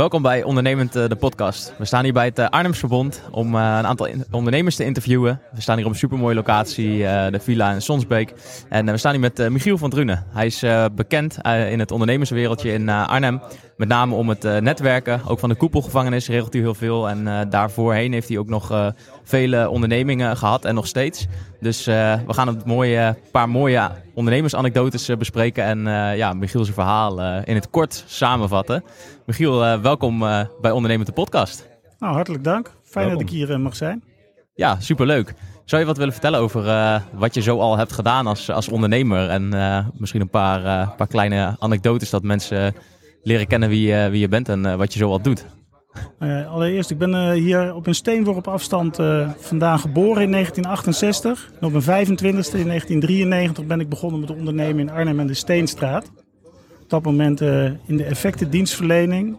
Welkom bij Ondernemend eh, de podcast. We staan hier bij het eh, Arnhems Verbond om eh, een aantal ondernemers te interviewen. We staan hier op een supermooie locatie, de villa in Sonsbeek. En we staan hier met Michiel van Drunen. Hij is bekend in het ondernemerswereldje in Arnhem. Met name om het netwerken. Ook van de koepelgevangenis regelt hij heel veel. En daarvoorheen heeft hij ook nog vele ondernemingen gehad en nog steeds. Dus eh, we gaan een mooie, paar mooie ondernemersanekdotes eh, bespreken. En eh, ja, Michiel zijn verhaal in het kort samenvatten. Michiel, welkom bij Ondernemend de podcast. Nou, hartelijk dank. Fijn Welkom. dat ik hier mag zijn. Ja, superleuk. Zou je wat willen vertellen over wat je zo al hebt gedaan als, als ondernemer? En misschien een paar, paar kleine anekdotes dat mensen leren kennen wie, je- wie je bent en wat je zo al doet. Eh, allereerst, ik ben eh, hier op een steenworp afstand eh, vandaan geboren in 1968. En op mijn 25e in 1993 ben ik begonnen met ondernemen in Arnhem en de Steenstraat. Op dat moment in de effectendienstverlening.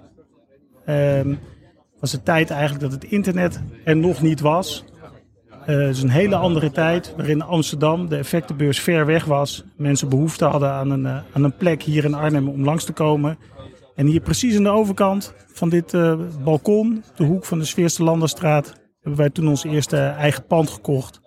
Ehm was de tijd eigenlijk dat het internet er nog niet was. Het is een hele andere tijd waarin Amsterdam, de effectenbeurs, ver weg was. Mensen behoefte hadden aan een, aan een plek hier in Arnhem om langs te komen. En hier precies aan de overkant van dit eh, balkon, de hoek van de Sveerste Landerstraat, hebben wij toen ons eerste eigen pand gekocht.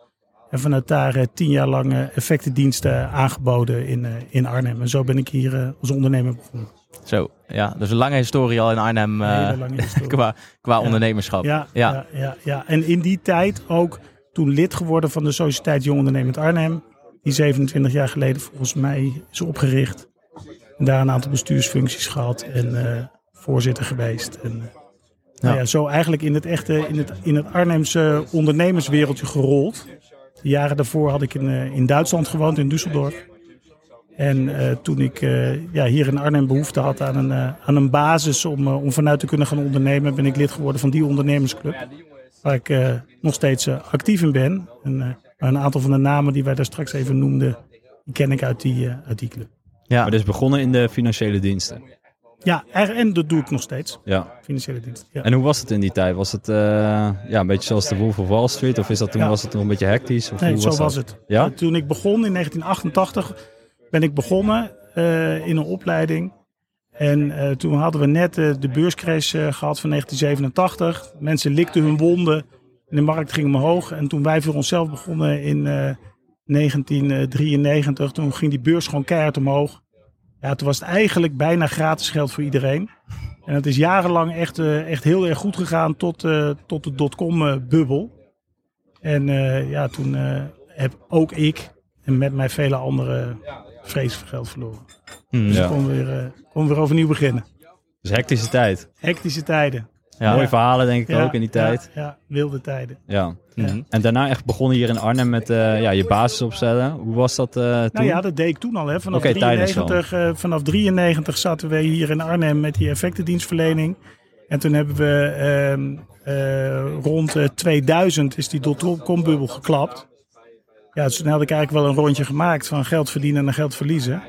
En vanuit daar eh, tien jaar lang eh, effectendiensten aangeboden in, in Arnhem. En zo ben ik hier als ondernemer begonnen. Zo, ja, dus een lange historie al in Arnhem qua, qua Ja. ondernemerschap. Ja, Ja. ja. Ja, ja, En in die tijd ook toen lid geworden van de Sociëteit Jong Ondernemend Arnhem. Die 27 jaar geleden volgens mij is opgericht. En daar een aantal bestuursfuncties gehad en eh, voorzitter geweest. En, eh, nou ja, zo eigenlijk in het echte, in het, in het Arnhemse ondernemerswereldje gerold. De jaren daarvoor had ik in, eh, in Duitsland gewoond, in Düsseldorf. En toen ik ja, hier in Arnhem behoefte had aan een, aan een basis om, om vanuit te kunnen gaan ondernemen, ben ik lid geworden van die ondernemersclub. Waar ik nog steeds actief in ben. En, een aantal van de namen die wij daar straks even noemden, die ken ik uit die, uit die club. Ja. Maar is begonnen in de financiële diensten. Ja, er- en dat doe ik nog steeds. Ja. Financiële dienst. Ja. En hoe was het in die tijd? Was het eh, ja, een beetje zoals de Wolf of Wall Street? Of is dat toen, Ja. was het nog een beetje hectisch? Of Nee, hoe zo was, het. Ja? Eh, Toen ik begon in 1988 ben ik begonnen eh, in een opleiding. En eh, toen hadden we net eh, de beurscrash eh, gehad van 1987. Mensen likten hun wonden en de markt ging omhoog. En toen wij voor onszelf begonnen in eh, 1993, toen ging die beurs gewoon keihard omhoog. Ja, toen was het eigenlijk bijna gratis geld voor iedereen. En het is jarenlang echt, eh, echt heel erg goed gegaan tot, eh, tot de dotcom-bubbel. En eh, ja, toen heb ook ik en met mij vele anderen vreselijk veel geld verloren. Hmm, Dus Ja. ik kon weer, kon weer overnieuw beginnen. Dus hectische tijd. Hectische tijden. Ja. Mooie verhalen denk ik Ja, ook in die tijd. Ja, wilde tijden. Ja. Mhm. En daarna echt begonnen hier in Arnhem met eh, ja, je basis opstellen. Hoe was dat eh, toen? Nou ja, dat deed ik toen al. Hè. Vanaf, tijdens 93, eh, vanaf 93 zaten we hier in Arnhem met die effectendienstverlening. En toen hebben we ehm, eh, rond eh, 2000 is die dotcom-bubbel geklapt. Ja, dus toen had ik eigenlijk wel een rondje gemaakt van geld verdienen en geld verliezen.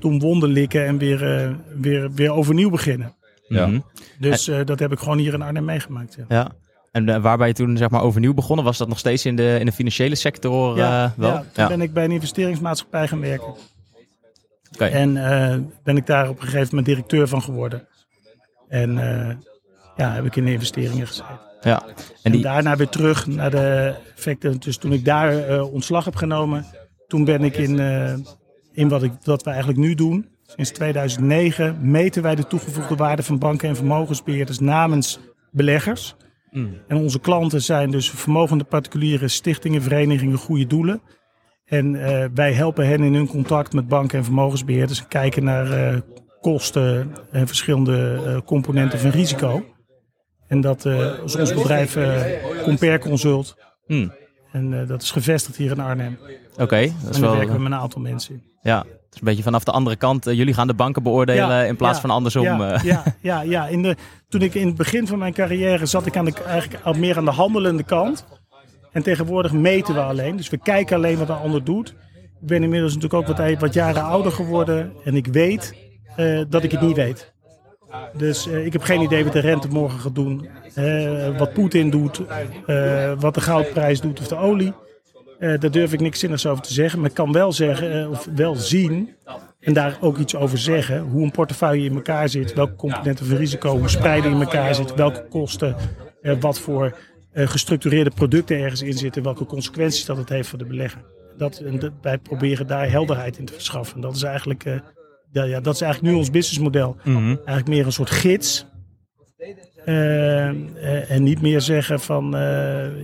Toen wonden likken en weer, eh, weer, weer overnieuw beginnen. Ja. Mhm. Dus eh, dat heb ik gewoon hier in Arnhem meegemaakt. Ja. Ja. En uh, waar ben je toen zeg maar overnieuw begonnen? Was dat nog steeds in de, in de financiële sector ja, uh, wel? Ja, toen ja. ben ik bij een investeringsmaatschappij gaan werken. Okay. En uh, ben ik daar op een gegeven moment directeur van geworden. En ja, heb ik in de investeringen gezeten. Ja. En, en die... daarna weer terug naar de effecten. Dus toen ik daar ontslag heb genomen, toen ben ik in, in wat, ik, wat we eigenlijk nu doen. Sinds 2009 meten wij de toegevoegde waarde van banken en vermogensbeheerders namens beleggers. Mm. En onze klanten zijn dus vermogende particuliere stichtingen, verenigingen, goede doelen. En uh, wij helpen hen in hun contact met banken en vermogensbeheerders en kijken naar uh, kosten en verschillende uh, componenten van risico. En dat is ons bedrijf Compare Consult. Mm. En dat is gevestigd hier in Arnhem. Oké, okay, dat is en daar wel... werken we met een aantal mensen in. Ja, een beetje vanaf de andere kant. Uh, jullie gaan de banken beoordelen ja, in plaats ja, van andersom. Ja, uh. ja, ja, ja. In de, toen ik in het begin van mijn carrière zat ik aan de, eigenlijk al meer aan de handelende kant. En tegenwoordig meten we alleen. Dus we kijken alleen wat de ander doet. Ik ben inmiddels natuurlijk ook wat, wat jaren ouder geworden. En ik weet uh, dat ik het niet weet. Dus ik heb geen idee wat de rente morgen gaat doen. wat Poetin doet. wat de goudprijs doet of de olie. Uh, daar durf ik niks zinnigs over te zeggen. Maar ik kan wel zeggen, uh, of wel zien, en daar ook iets over zeggen, hoe een portefeuille in elkaar zit, welke componenten van risico, hoe spreiden in elkaar zit, welke kosten, uh, wat voor gestructureerde producten ergens in zitten, welke consequenties dat het heeft voor de belegger. Dat, en dat, wij proberen daar helderheid in te verschaffen. Dat is eigenlijk, ja, ja, dat is eigenlijk nu ons businessmodel. Mm -hmm. Eigenlijk meer een soort gids. en niet meer zeggen van,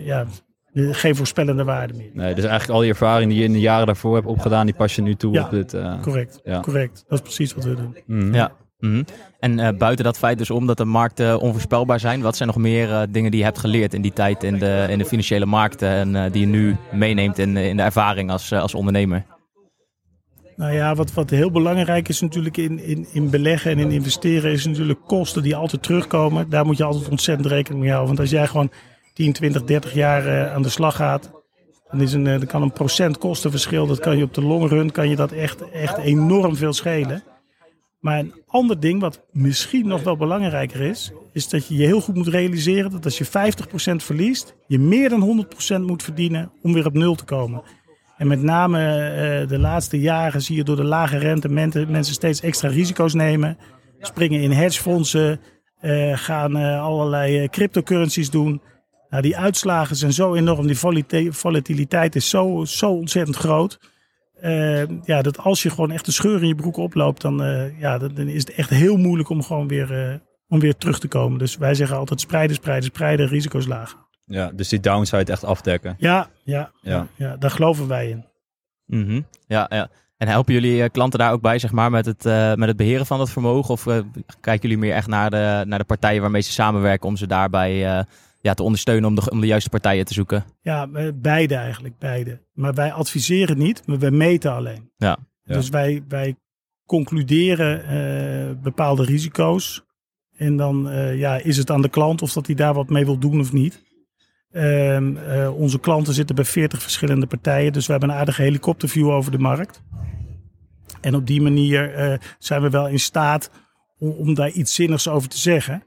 ja, geen voorspellende waarde meer. Nee, dus eigenlijk al die ervaring die je in de jaren daarvoor hebt opgedaan, die pas je nu toe ja, op dit. Uh, correct, ja. correct. Dat is precies wat we doen. Mm. Ja. Mm -hmm. En uh, buiten dat feit dus om dat de markten onvoorspelbaar zijn, wat zijn nog meer uh, dingen die je hebt geleerd in die tijd in de, in de financiële markten en die je nu meeneemt in, in de ervaring als, als ondernemer? Nou ja, wat, wat heel belangrijk is natuurlijk in, in, in beleggen en in investeren, is natuurlijk kosten die altijd terugkomen. Daar moet je altijd ontzettend rekening mee houden. Want als jij gewoon 10, 20, 30 jaar uh, aan de slag gaat, dan, is een, uh, dan kan een procent kostenverschil, dat kan je op de long run, kan je dat echt, echt enorm veel schelen. Maar een ander ding wat misschien nog wel belangrijker is, is dat je je heel goed moet realiseren dat als je 50% verliest, je meer dan 100% moet verdienen om weer op nul te komen. En met name uh, de laatste jaren zie je door de lage rente mensen steeds extra risico's nemen, springen in hedgefondsen, gaan allerlei cryptocurrencies doen. Nou, die uitslagen zijn zo enorm, die volatiliteit is zo, zo ontzettend groot. Uh, ja, dat als je gewoon echt de scheur in je broek oploopt, dan, uh, ja, dan, dan, is het echt heel moeilijk om gewoon weer, uh, om weer terug te komen. Dus wij zeggen altijd spreiden, spreiden, spreiden, risico's laag. Ja, dus die downside echt afdekken. Ja, ja, Ja. ja. daar geloven wij in. Mhm. Ja, ja. En helpen jullie eh, klanten daar ook bij, zeg maar, met het, met het beheren van dat vermogen? Of kijken jullie meer echt naar de, naar de partijen waarmee ze samenwerken om ze daarbij ja, te ondersteunen om de, om de juiste partijen te zoeken? Ja, beide eigenlijk, beide. Maar wij adviseren niet, maar wij meten alleen. Ja. Ja. Dus wij, wij concluderen bepaalde risico's. En dan ja, is het aan de klant of dat hij daar wat mee wil doen of niet. Um, uh, onze klanten zitten bij 40 verschillende partijen, dus we hebben een aardige helikopterview over de markt. En op die manier uh, zijn we wel in staat om, om, daar iets zinnigs over te zeggen.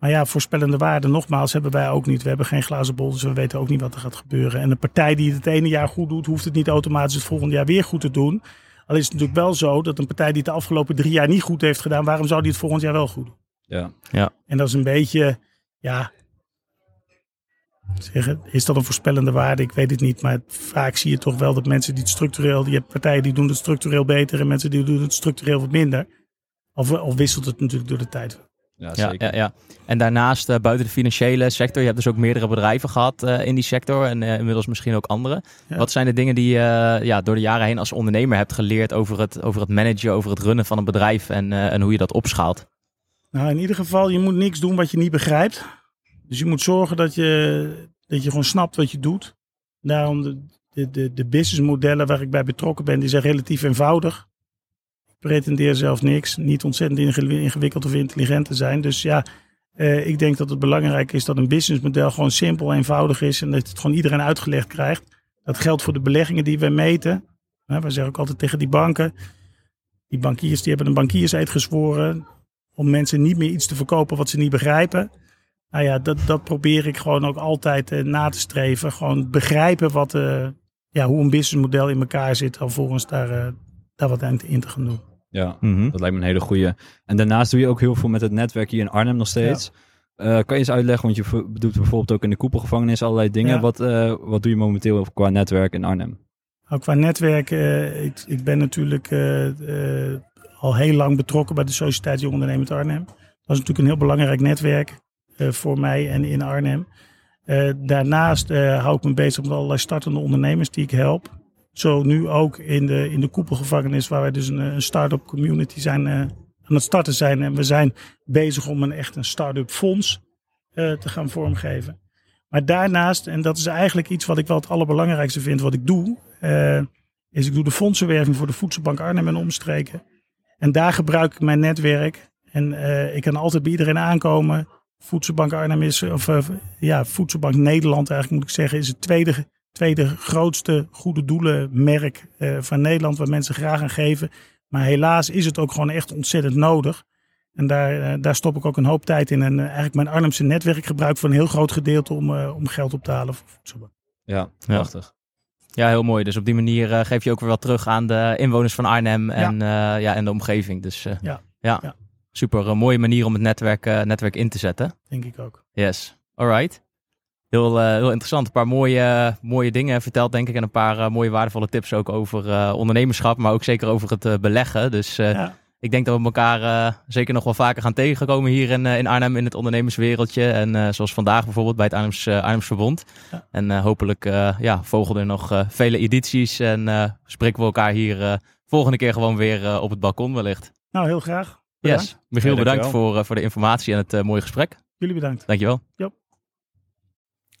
Maar ja, voorspellende waarden, nogmaals, hebben wij ook niet. We hebben geen glazen bol, dus we weten ook niet wat er gaat gebeuren. En een partij die het ene jaar goed doet, hoeft het niet automatisch het volgende jaar weer goed te doen. Al is het natuurlijk wel zo dat een partij die het de afgelopen drie jaar niet goed heeft gedaan, waarom zou die het volgend jaar wel goed doen? Ja. Ja. En dat is een beetje, ja, zeggen, is dat een voorspellende waarde? Ik weet het niet. Maar vaak zie je toch wel dat mensen die het structureel, je hebt partijen die doen het structureel beter en mensen die doen het structureel wat minder. Of, of wisselt het natuurlijk door de tijd. Ja, Ja, zeker. ja, ja. En daarnaast, uh, buiten de financiële sector, je hebt dus ook meerdere bedrijven gehad uh, in die sector en uh, inmiddels misschien ook andere. Ja. Wat zijn de dingen die je ja, door de jaren heen als ondernemer hebt geleerd over het, over het managen, over het runnen van een bedrijf en, en hoe je dat opschaalt? Nou, in ieder geval, je moet niks doen wat je niet begrijpt. Dus je moet zorgen dat je, dat je gewoon snapt wat je doet. Daarom de, de, de, de businessmodellen waar ik bij betrokken ben, die zijn relatief eenvoudig. Pretendeer zelf niks. Niet ontzettend ingewikkeld of intelligent te zijn. Dus ja, eh, ik denk dat het belangrijk is dat een businessmodel gewoon simpel, eenvoudig is. En dat het gewoon iedereen uitgelegd krijgt. Dat geldt voor de beleggingen die wij meten. Wij zeggen ook altijd tegen die banken. Die bankiers die hebben een bankierseed gezworen. Om mensen niet meer iets te verkopen wat ze niet begrijpen. nou ja, dat, dat probeer ik gewoon ook altijd eh, na te streven. Gewoon begrijpen wat, eh, ja, hoe een businessmodel in elkaar zit. Alvorens daar, daar wat aan in te gaan doen. Ja, Mhm. dat lijkt me een hele goeie. En daarnaast doe je ook heel veel met het netwerk hier in Arnhem nog steeds. Eh, kan je eens uitleggen, want je doet bijvoorbeeld ook in de koepelgevangenis allerlei dingen. Ja. Wat, eh, wat doe je momenteel qua netwerk in Arnhem? Ook qua netwerk, eh, ik, ik ben natuurlijk al heel lang betrokken bij de Sociëteit Jong Ondernemend Arnhem. Dat is natuurlijk een heel belangrijk netwerk voor mij en in Arnhem. Daarnaast hou ik me bezig met allerlei startende ondernemers die ik help. Zo nu ook in de, in de koepelgevangenis, waar wij dus een, eh, een start-up community zijn, eh, aan het starten zijn. En we zijn bezig om een echt een start-up fonds eh, te gaan vormgeven. Maar daarnaast, en dat is eigenlijk iets wat ik wel het allerbelangrijkste vind wat ik doe, is ik doe de fondsenwerving voor de Voedselbank Arnhem en omstreken. En daar gebruik ik mijn netwerk. En ik kan altijd bij iedereen aankomen. Voedselbank Arnhem is, of ja, Voedselbank Nederland eigenlijk moet ik zeggen, is het tweede, tweede grootste goede doelenmerk eh, van Nederland waar mensen graag aan geven. Maar helaas is het ook gewoon echt ontzettend nodig. En daar, eh, daar stop ik ook een hoop tijd in. En eh, eigenlijk mijn Arnhemse netwerk gebruik ik voor een heel groot gedeelte om, eh, om geld op te halen voor Voedselbank. Ja, prachtig. Ja, heel mooi. Dus op die manier geef je ook weer wat terug aan de inwoners van Arnhem en, ja. ja, en de omgeving. Dus eh, Ja. ja. Ja. super mooie manier om het netwerk, netwerk in te zetten. Denk ik ook. Yes, alright. Heel, eh, heel interessant. Een paar mooie, mooie dingen verteld, denk ik. En een paar eh, mooie waardevolle tips ook over eh, ondernemerschap, maar ook zeker over het beleggen. Dus eh, Ja. ik denk dat we elkaar eh, zeker nog wel vaker gaan tegenkomen hier in, eh, in Arnhem in het ondernemerswereldje. En eh, zoals vandaag bijvoorbeeld bij het Arnhems, Arnhems Verbond. Ja. En eh, hopelijk eh, ja, volgen er nog eh, vele edities. En eh, spreken we elkaar hier eh, volgende keer gewoon weer eh, op het balkon wellicht. Nou, heel graag. Bedankt. Yes. Michiel, Ja, bedankt voor, eh, voor de informatie en het mooie gesprek. Jullie bedankt. Dankjewel.